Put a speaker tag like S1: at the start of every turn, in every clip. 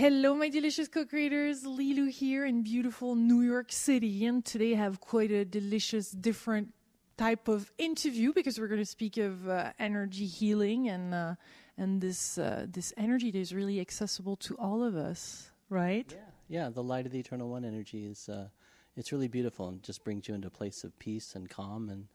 S1: Hello, my delicious co-creators. Lilou here in beautiful New York City, and today I have quite a delicious, different type of interview because we're going to speak of uh, energy healing and uh, and this uh, this energy that is really accessible to all of us, right?
S2: Yeah, yeah. The light of the eternal one energy is uh, it's really beautiful and just brings you into a place of peace and calm. And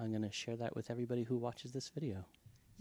S2: I'm going to share that with everybody who watches this video.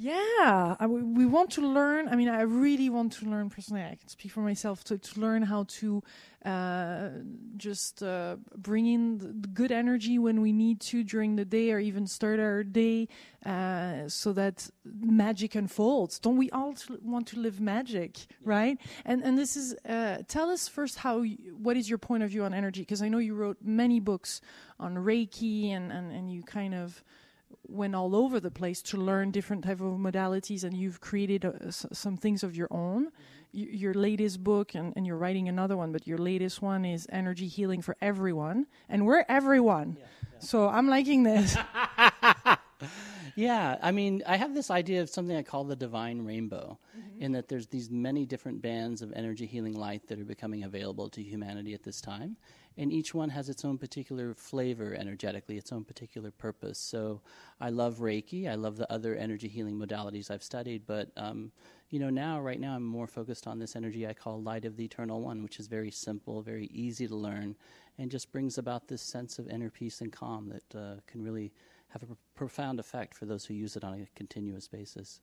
S1: Yeah, I, we want to learn. I mean, I really want to learn personally. I can speak for myself to, to learn how to uh, just uh, bring in the good energy when we need to during the day, or even start our day, uh, so that magic unfolds. Don't we all want to live magic, right? And and this is. Uh, tell us first how. You, what is your point of view on energy? Because I know you wrote many books on Reiki, and and and you kind of went all over the place to learn different type of modalities and you've created uh, s- some things of your own. Y- your latest book and, and, you're writing another one but your latest one is energy healing for everyone and we're everyone. Yeah, yeah. so i'm liking this
S2: yeah i mean i have this idea of something i call the divine rainbow mm-hmm. in that there's these many different bands of energy healing light that are becoming available to humanity at this time and each one has its own particular flavor energetically, its own particular purpose. So I love Reiki. I love the other energy healing modalities I've studied, but um, you know now, right now, I'm more focused on this energy I call Light of the Eternal One, which is very simple, very easy to learn, and just brings about this sense of inner peace and calm that uh, can really have a pr- profound effect for those who use it on a continuous basis.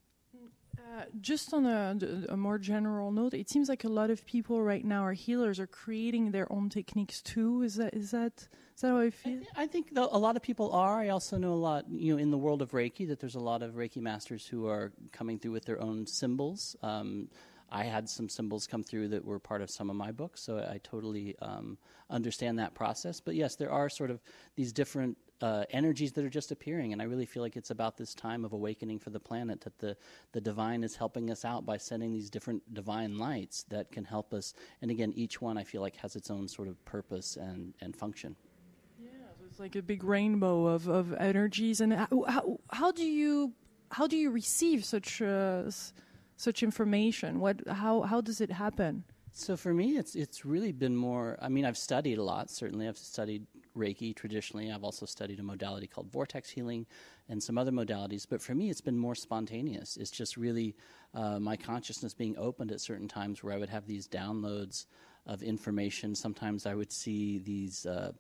S1: Uh, just on a, a, more general note, it seems like a lot of people right now are healers, are creating their own techniques too. Is that is that is that how I feel? I, th-
S2: I think a lot of people are. I also know a lot, you know, in the world of Reiki, that there's a lot of Reiki masters who are coming through with their own symbols. Um, I had some symbols come through that were part of some of my books, so I, I totally um, understand that process. But yes, there are sort of these different uh, energies that are just appearing. And I really feel like it's about this time of awakening for the planet that the, the divine is helping us out by sending these different divine lights that can help us. And again, each one I feel like has its own sort of purpose and, and function.
S1: Yeah, so it's like a big rainbow of, of energies. And how, how, how do you how do you receive such uh, such information? What how how does it happen?
S2: So for me, it's it's really been more. I mean, I've studied a lot. Certainly, I've studied Reiki traditionally. I've also studied a modality called vortex healing and some other modalities. But for me, it's been more spontaneous. It's just really uh, my consciousness being opened at certain times where I would have these downloads of information. Sometimes I would see these. Uh,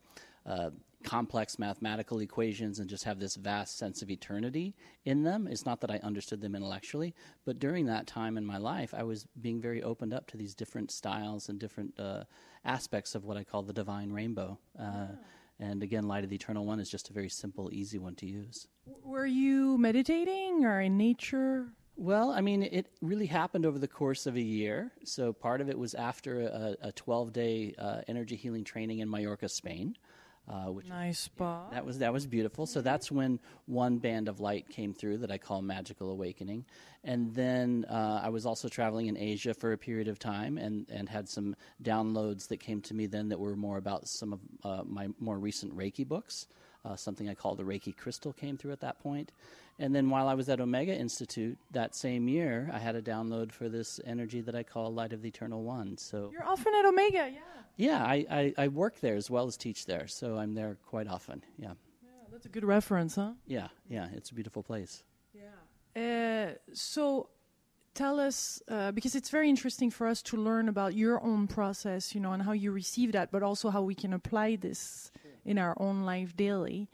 S2: uh, complex mathematical equations and just have this vast sense of eternity in them. It's not that I understood them intellectually, but during that time in my life, I was being very opened up to these different styles and different uh, aspects of what I call the divine rainbow. Uh. And again, Light of the Eternal One is just a very simple, easy one to use.
S1: Were you meditating or in nature?
S2: Well, I mean, it really happened over the course of a year. So part of it was after a 12 day uh, energy healing training in Mallorca, Spain.
S1: Uh, which nice spot.
S2: That was that was beautiful. So that's when one band of light came through that I call Magical Awakening, and then uh, I was also traveling in Asia for a period of time, and and had some downloads that came to me then that were more about some of uh, my more recent Reiki books. Uh, something I call the Reiki crystal came through at that point. And then while I was at Omega Institute that same year, I had a download for this energy that I call Light of the Eternal One. So
S1: you're often at Omega, yeah.
S2: Yeah, I, I, I, work there as well as teach there, so I'm there quite often. Yeah.
S1: Yeah, that's a good reference, huh?
S2: Yeah, yeah, it's a beautiful place.
S1: Yeah. Uh, so tell us uh, because it's very interesting for us to learn about your own process, you know, and how you receive that, but also how we can apply this. In our own life daily.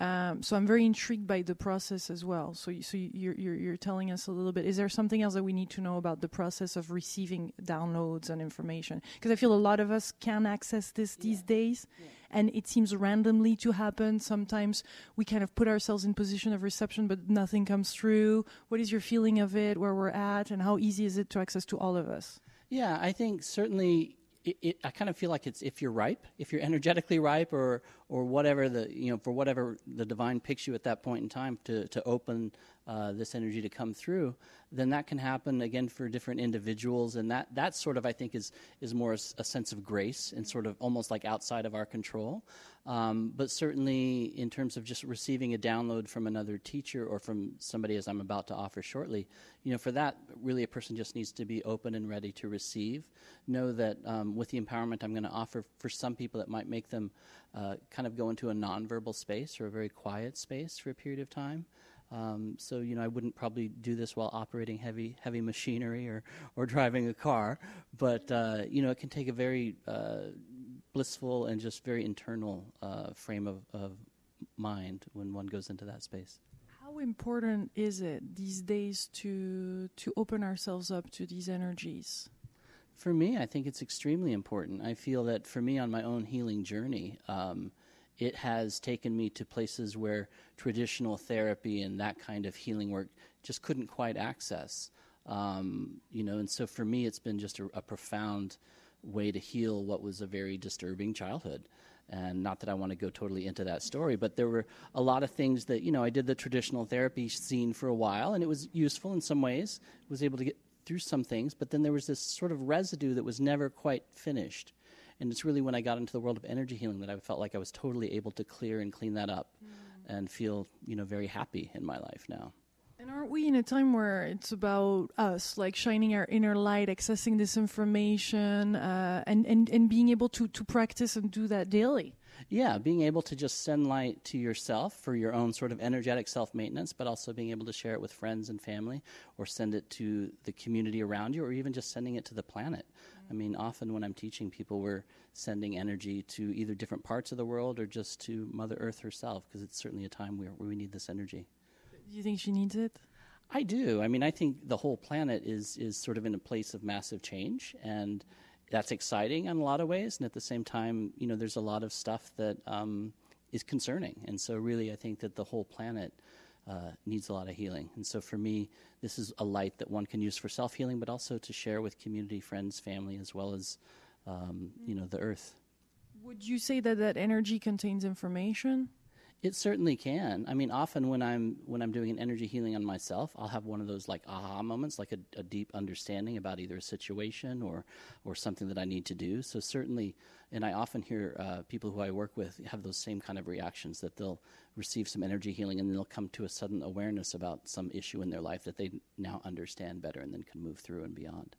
S1: Um, so I'm very intrigued by the process as well. So, you, so you're, you're, you're telling us a little bit. Is there something else that we need to know about the process of receiving downloads and information? Because I feel a lot of us can access this these yeah. days, yeah. and it seems randomly to happen. Sometimes we kind of put ourselves in position of reception, but nothing comes through. What is your feeling of it? Where we're at, and how easy is it to access to all of us?
S2: Yeah, I think certainly it, it, I kind of feel like it's if you're ripe, if you're energetically ripe, or or whatever the you know for whatever the divine picks you at that point in time to to open uh, this energy to come through, then that can happen again for different individuals, and that that sort of I think is is more a, a sense of grace and sort of almost like outside of our control. Um, but certainly in terms of just receiving a download from another teacher or from somebody as I'm about to offer shortly, you know, for that, really, a person just needs to be open and ready to receive. Know that um, with the empowerment I'm going to offer, for some people, it might make them uh, kind of go into a nonverbal space or a very quiet space for a period of time. Um, so you know, I wouldn't probably do this while operating heavy heavy machinery or or driving a car, but uh, you know, it can take a very uh, blissful and just very internal uh, frame of, of mind when one goes into that space.
S1: How important is it these days to to open ourselves up to these energies?
S2: For me, I think it's extremely important. I feel that for me on my own healing journey, um, it has taken me to places where traditional therapy and that kind of healing work just couldn't quite access. Um, you know, and so for me, it's been just a, a profound way to heal what was a very disturbing childhood. And not that I want to go totally into that story, but there were a lot of things that, you know, I did the traditional therapy scene for a while, and it was useful in some ways. was able to get through some things, but then there was this sort of residue that was never quite finished. And it's really when I got into the world of energy healing that I felt like I was totally able to clear and clean that up mm. and feel, you know, very happy in my life now.
S1: And aren't we in a time where it's about us, like shining our inner light, accessing this information, uh, and, and, and being able to, to practice and do that daily?
S2: Yeah, being able to just send light to yourself for your own sort of energetic self maintenance, but also being able to share it with friends and family or send it to the community around you or even just sending it to the planet. Mm-hmm. I mean, often when I'm teaching people, we're sending energy to either different parts of the world or just to Mother Earth herself because it's certainly a time where, where we need this energy.
S1: Do you think she needs it?
S2: I do. I mean, I think the whole planet is is sort of in a place of massive change, and that's exciting in a lot of ways. And at the same time, you know, there's a lot of stuff that um, is concerning. And so, really, I think that the whole planet uh, needs a lot of healing. And so, for me, this is a light that one can use for self healing, but also to share with community, friends, family, as well as um, you know the Earth.
S1: Would you say that that energy contains information?
S2: It certainly can. I mean, often when I'm when I'm doing an energy healing on myself, I'll have one of those like aha moments, like a, a, deep understanding about either a situation or or something that I need to do. So certainly, and I often hear uh, people who I work with have those same kind of reactions that they'll receive some energy healing and they'll come to a sudden awareness about some issue in their life that they now understand better and then can move through and beyond.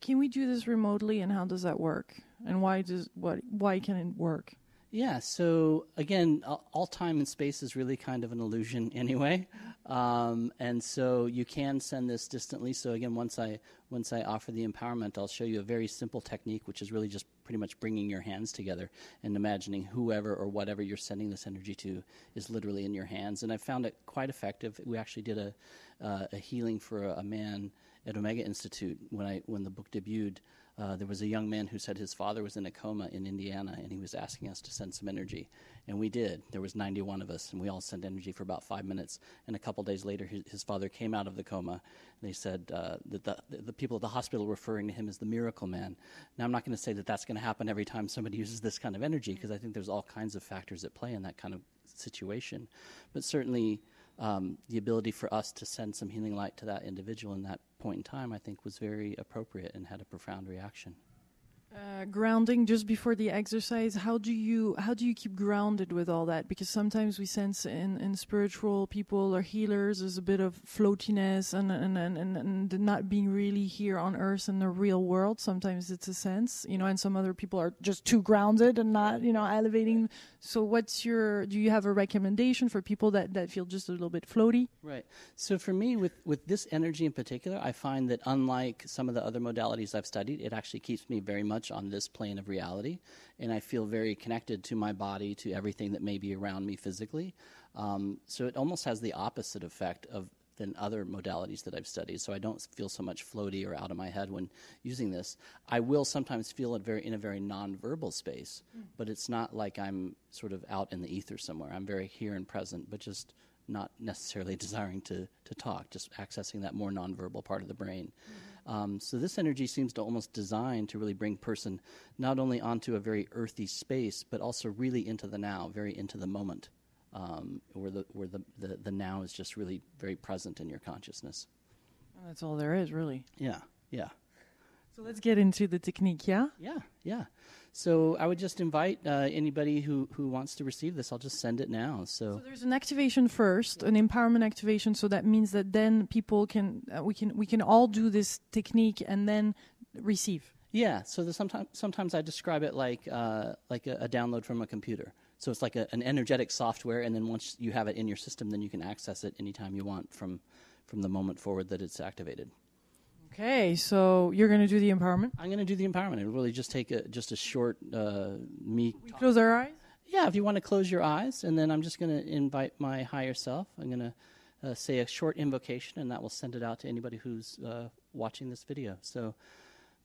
S1: Can we do this remotely, and how does that work? And why does what why can it work?
S2: Yeah, so again, all time and space is really kind of an illusion anyway, um, and so you can send this distantly. So again, once I once I offer the empowerment, I'll show you a very simple technique, which is really just pretty much bringing your hands together and imagining whoever or whatever you're sending this energy to is literally in your hands. And I found it quite effective. We actually did a uh, a healing for a, a man at Omega Institute when I when the book debuted. Uh, there was a young man who said his father was in a coma in Indiana, and he was asking us to send some energy, and we did. There was 91 of us, and we all sent energy for about five minutes. And a couple days later, his, his, father came out of the coma, they said uh, that the, the people at the hospital were referring to him as the miracle man. Now, I'm not going to say that that's going to happen every time somebody uses this kind of energy, because I think there's all kinds of factors at play in that kind of situation. But certainly, um, the ability for us to send some healing light to that individual in that point in time, I think, was very appropriate and had a profound reaction.
S1: Uh, grounding just before the exercise how do you how do you keep grounded with all that? Because sometimes we sense in, in spiritual people or healers there's a bit of floatiness and and, and, and, and not being really here on earth in the real world. Sometimes it's a sense you know and some other people are just too grounded and not you know elevating so what's your do you have a recommendation for people that that feel just a little bit floaty?
S2: Right. So for me with with this energy in particular i find that unlike some of the other modalities i've studied it actually keeps me very much on this plane of reality, and I feel very connected to my body, to everything that may be around me physically. Um, so it almost has the opposite effect of than other modalities that I've studied. So I don't feel so much floaty or out of my head when using this. I will sometimes feel it very in a very nonverbal space, mm. but it's not like I'm sort of out in the ether somewhere. I'm very here and present, but just not necessarily desiring to, to talk, just accessing that more nonverbal part of the brain. Mm-hmm. Um, so this energy seems to almost design to really bring person not only onto a very earthy space, but also really into the now, very into the moment, um, where the where the, the, the now is just really very present in your consciousness.
S1: And that's all there is, really.
S2: Yeah, yeah.
S1: So let's get into the technique, yeah?
S2: Yeah, yeah. So I would just invite uh, anybody who, who wants to receive this. I'll just send it now. So,
S1: So there's an activation first, an empowerment activation. So that means that then people can uh, we can we can all do this technique and then receive.
S2: yeah. So the, sometimes sometimes I describe it like uh, like a, a download from a computer. So it's like a, an energetic software, and then once you have it in your system, then you can access it anytime you want from from the moment forward that it's activated.
S1: Okay, so you're going to do the empowerment.
S2: I'm going to do the empowerment. It'll really just take a, just a short uh, me.
S1: We close our eyes.
S2: Yeah, if you want to close your eyes, and then I'm just going to invite my higher self. I'm going to uh, say a short invocation, and that will send it out to anybody who's uh, watching this video. So,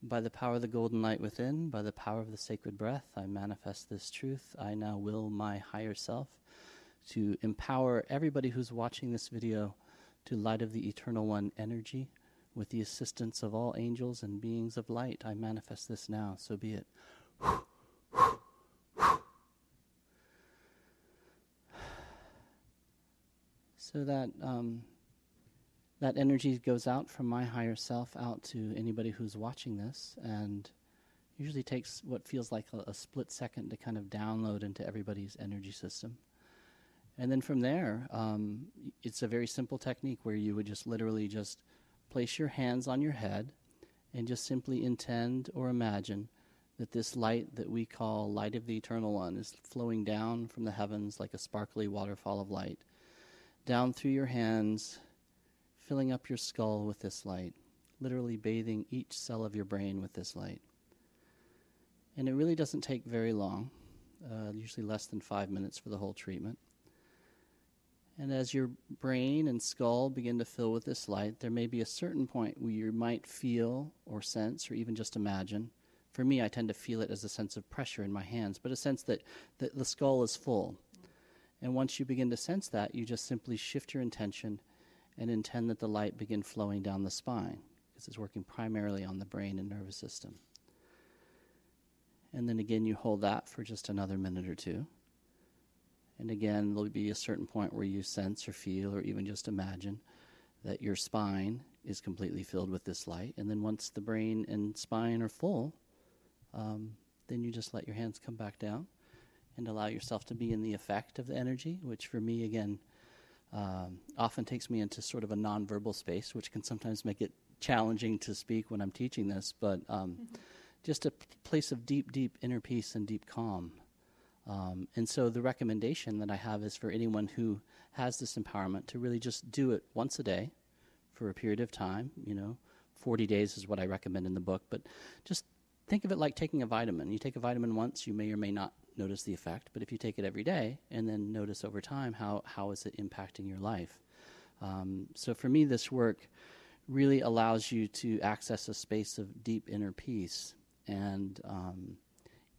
S2: by the power of the golden light within, by the power of the sacred breath, I manifest this truth. I now will my higher self to empower everybody who's watching this video to light of the eternal one energy. With the assistance of all angels and beings of light, I manifest this now. So be it. So that um, that energy goes out from my higher self out to anybody who's watching this, and usually takes what feels like a, a split second to kind of download into everybody's energy system. And then from there, um, it's a very simple technique where you would just literally just place your hands on your head and just simply intend or imagine that this light that we call light of the eternal one is flowing down from the heavens like a sparkly waterfall of light down through your hands filling up your skull with this light literally bathing each cell of your brain with this light and it really doesn't take very long uh, usually less than five minutes for the whole treatment and as your brain and skull begin to fill with this light, there may be a certain point where you might feel or sense or even just imagine. For me, I tend to feel it as a sense of pressure in my hands, but a sense that, that the skull is full. And once you begin to sense that, you just simply shift your intention and intend that the light begin flowing down the spine, because it's working primarily on the brain and nervous system. And then again, you hold that for just another minute or two. And again, there'll be a certain point where you sense or feel or even just imagine that your spine is completely filled with this light. And then once the brain and spine are full, um, then you just let your hands come back down and allow yourself to be in the effect of the energy, which for me, again, um, often takes me into sort of a nonverbal space, which can sometimes make it challenging to speak when I'm teaching this, but um, mm-hmm. just a p- place of deep, deep inner peace and deep calm. Um, and so the recommendation that I have is for anyone who has this empowerment to really just do it once a day for a period of time. You know, 40 days is what I recommend in the book, but just think of it like taking a vitamin. You take a vitamin once, you may or may not notice the effect, but if you take it every day and then notice over time how, how is it impacting your life. Um, so for me, this work really allows you to access a space of deep inner peace. And um,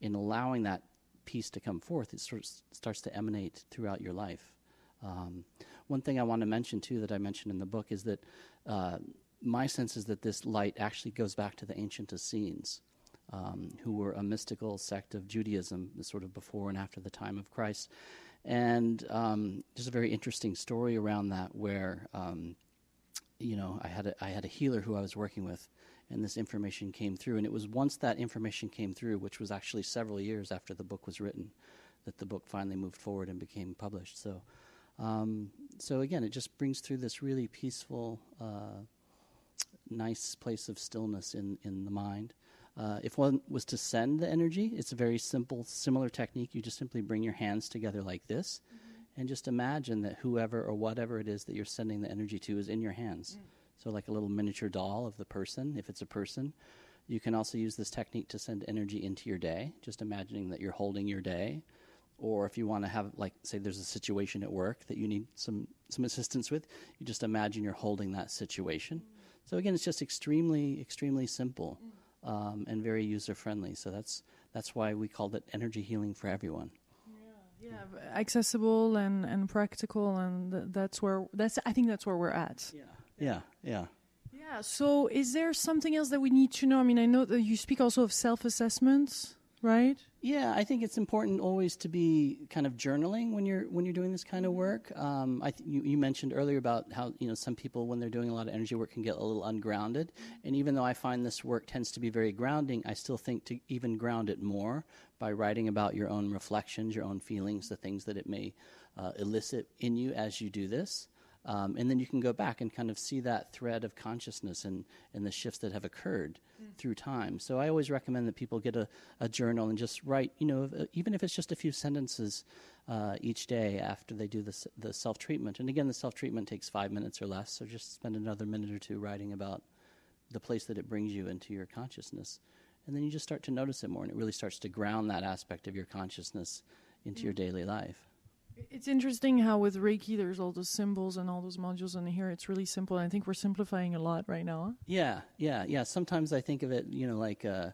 S2: in allowing that peace to come forth, it sort of starts to emanate throughout your life. Um, one thing I want to mention too that I mentioned in the book is that uh, my sense is that this light actually goes back to the ancient Essenes, um, who were a mystical sect of Judaism, sort of before and after the time of Christ. And um, there's a very interesting story around that where, um, you know, I had a, I had a healer who I was working with, and this information came through. And it was once that information came through, which was actually several years after the book was written, that the book finally moved forward and became published. So, um, so again, it just brings through this really peaceful, uh, nice place of stillness in, in the mind. Uh, if one was to send the energy, it's a very simple, similar technique. You just simply bring your hands together like this, mm-hmm. and just imagine that whoever or whatever it is that you're sending the energy to is in your hands. Mm. So, like a little miniature doll of the person, if it's a person. You can also use this technique to send energy into your day, just imagining that you're holding your day. Or if you want to have, like, say, there's a situation at work that you need some, some assistance with, you just imagine you're holding that situation. Mm. So, again, it's just extremely, extremely simple mm. Um, and very user friendly. So, that's, that's why we called it energy healing for everyone.
S1: Yeah, accessible and, and practical, and th- that's where that's. I think that's where we're at.
S2: Yeah. Yeah, yeah.
S1: Yeah. So, is there something else that we need to know? I mean, I know that you speak also of self assessments. Right?
S2: Yeah, I think it's important always to be kind of journaling when you're when you're doing this kind of work. Um, I th- you, you mentioned earlier about how you know some people when they're doing a lot of energy work can get a little ungrounded, and even though I find this work tends to be very grounding, I still think to even ground it more by writing about your own reflections, your own feelings, the things that it may uh, elicit in you as you do this. Um, and then you can go back and kind of see that thread of consciousness and, and the shifts that have occurred mm. through time. So I always recommend that people get a, a journal and just write, you know, uh, even if it's just a few sentences uh, each day after they do the, the self treatment. And again, the self treatment takes five minutes or less, so just spend another minute or two writing about the place that it brings you into your consciousness. And then you just start to notice it more, and it really starts to ground that aspect of your consciousness into mm. your daily life.
S1: It's interesting how with Reiki there's all those symbols and all those modules in here. It's really simple. I think we're simplifying a lot right now.
S2: Yeah, yeah, yeah. Sometimes I think of it, you know, like uh,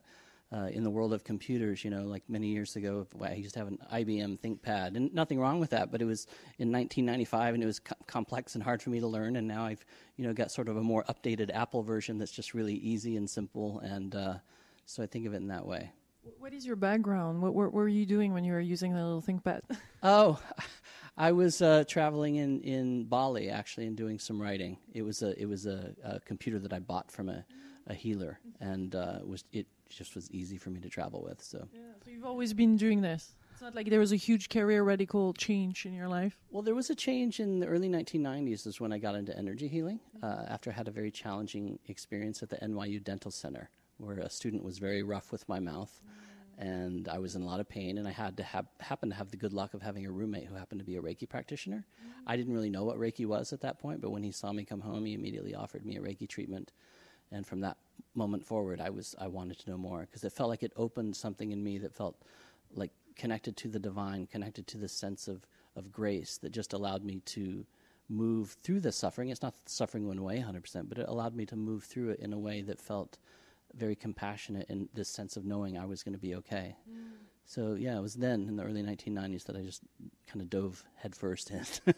S2: uh, in the world of computers. You know, like many years ago, I used to have an IBM ThinkPad, and nothing wrong with that. But it was in 1995, and it was co- complex and hard for me to learn. And now I've, you know, got sort of a more updated Apple version that's just really easy and simple. And uh, so I think of it in that way.
S1: What is your background? What, what, were you doing when you were using the little ThinkPad?
S2: oh, I was uh, traveling in, in Bali actually and doing some writing. It was a it was a, a computer that I bought from a, a healer, and uh, was it just was easy for me to travel with. So.
S1: Yeah, so you've always been doing this. It's not like there was a huge career radical change in your life.
S2: Well, there was a change in the early 1990s. Is when I got into energy healing uh, after I had a very challenging experience at the NYU Dental Center where a student was very rough with my mouth. And I was in a lot of pain, and I had to have, happen to have the good luck of having a roommate who happened to be a Reiki practitioner. Mm-hmm. I didn't really know what Reiki was at that point, but when he saw me come home, he immediately offered me a Reiki treatment. And from that moment forward, I was I wanted to know more because it felt like it opened something in me that felt like connected to the divine, connected to the sense of of grace that just allowed me to move through the suffering. It's not the suffering went away 100%, but it allowed me to move through it in a way that felt very compassionate in this sense of knowing I was going to be okay. Mm. So yeah, it was then in the early 1990s that I just kind of dove headfirst in.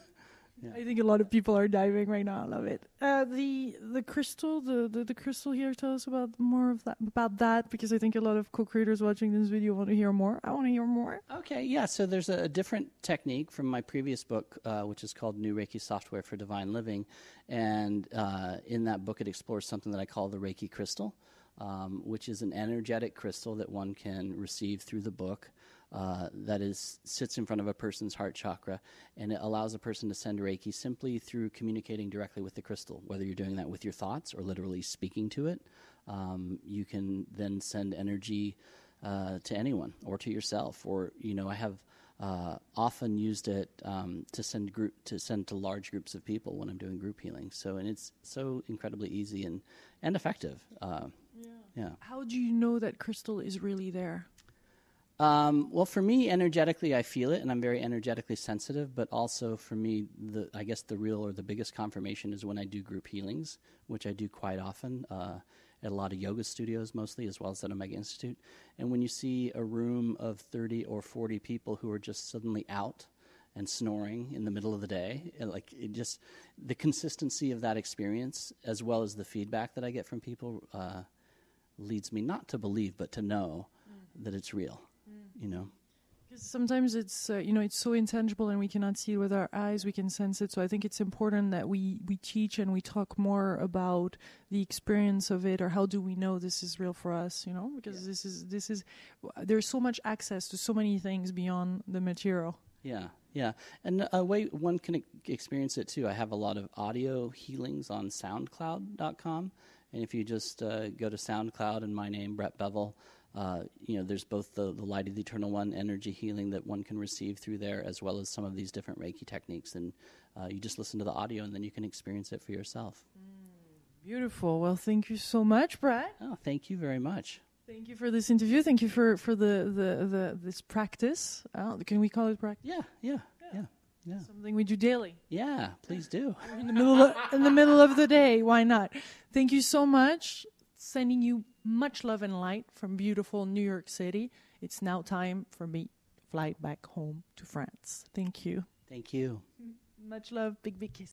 S1: yeah. I think a lot of people are diving right now. I love it. Uh, the the crystal, the, the, the crystal here. Tell us about more of that about that because I think a lot of co-creators watching this video want to hear more. I want to hear more.
S2: Okay, yeah. So there's a, a different technique from my previous book, uh, which is called New Reiki Software for Divine Living, and uh, in that book it explores something that I call the Reiki crystal um, which is an energetic crystal that one can receive through the book. Uh, that is sits in front of a person's heart chakra, and it allows a person to send Reiki simply through communicating directly with the crystal. Whether you're doing that with your thoughts or literally speaking to it, um, you can then send energy uh, to anyone or to yourself. Or you know, I have uh, often used it um, to send group to send to large groups of people when I'm doing group healing. So, and it's so incredibly easy and and effective. Yeah.
S1: How do you know that crystal is really there?
S2: Um, well, for me, energetically, I feel it, and I'm very energetically sensitive. But also, for me, the I guess the real or the biggest confirmation is when I do group healings, which I do quite often uh, at a lot of yoga studios, mostly, as well as at Omega Institute. And when you see a room of 30 or 40 people who are just suddenly out and snoring in the middle of the day, like it just the consistency of that experience, as well as the feedback that I get from people. Uh, leads me not to believe, but to know mm. that it's real. Mm. You know.
S1: Because sometimes it's uh, you know it's so intangible and we cannot see it with our eyes. We can sense it. So I think it's important that we we teach and we talk more about the experience of it, or how do we know this is real for us? You know, because yeah. this is this is there's so much access to so many things beyond the material.
S2: Yeah, yeah, and a way one can experience it too. I have a lot of audio healings on SoundCloud.com and if you just uh, go to SoundCloud and my name, Brett Bevell, uh, you know, there's both the, the Light of the Eternal One energy healing that one can receive through there, as well as some of these different Reiki techniques. And uh, you just listen to the audio, and then you can experience it for yourself.
S1: Mm, beautiful. Well, thank you so much, Brett.
S2: Oh, thank you very much.
S1: Thank you for this interview. Thank you for for the the, the this practice. Uh, can we call it practice?
S2: Yeah, yeah, yeah. Yeah.
S1: Something we do daily.
S2: Yeah, please do.
S1: in the middle of, in the middle of the day, why not? Thank you so much. Sending you much love and light from beautiful New York City. It's now time for me to fly back home to France. Thank you.
S2: Thank you.
S1: Much love. Big big kiss.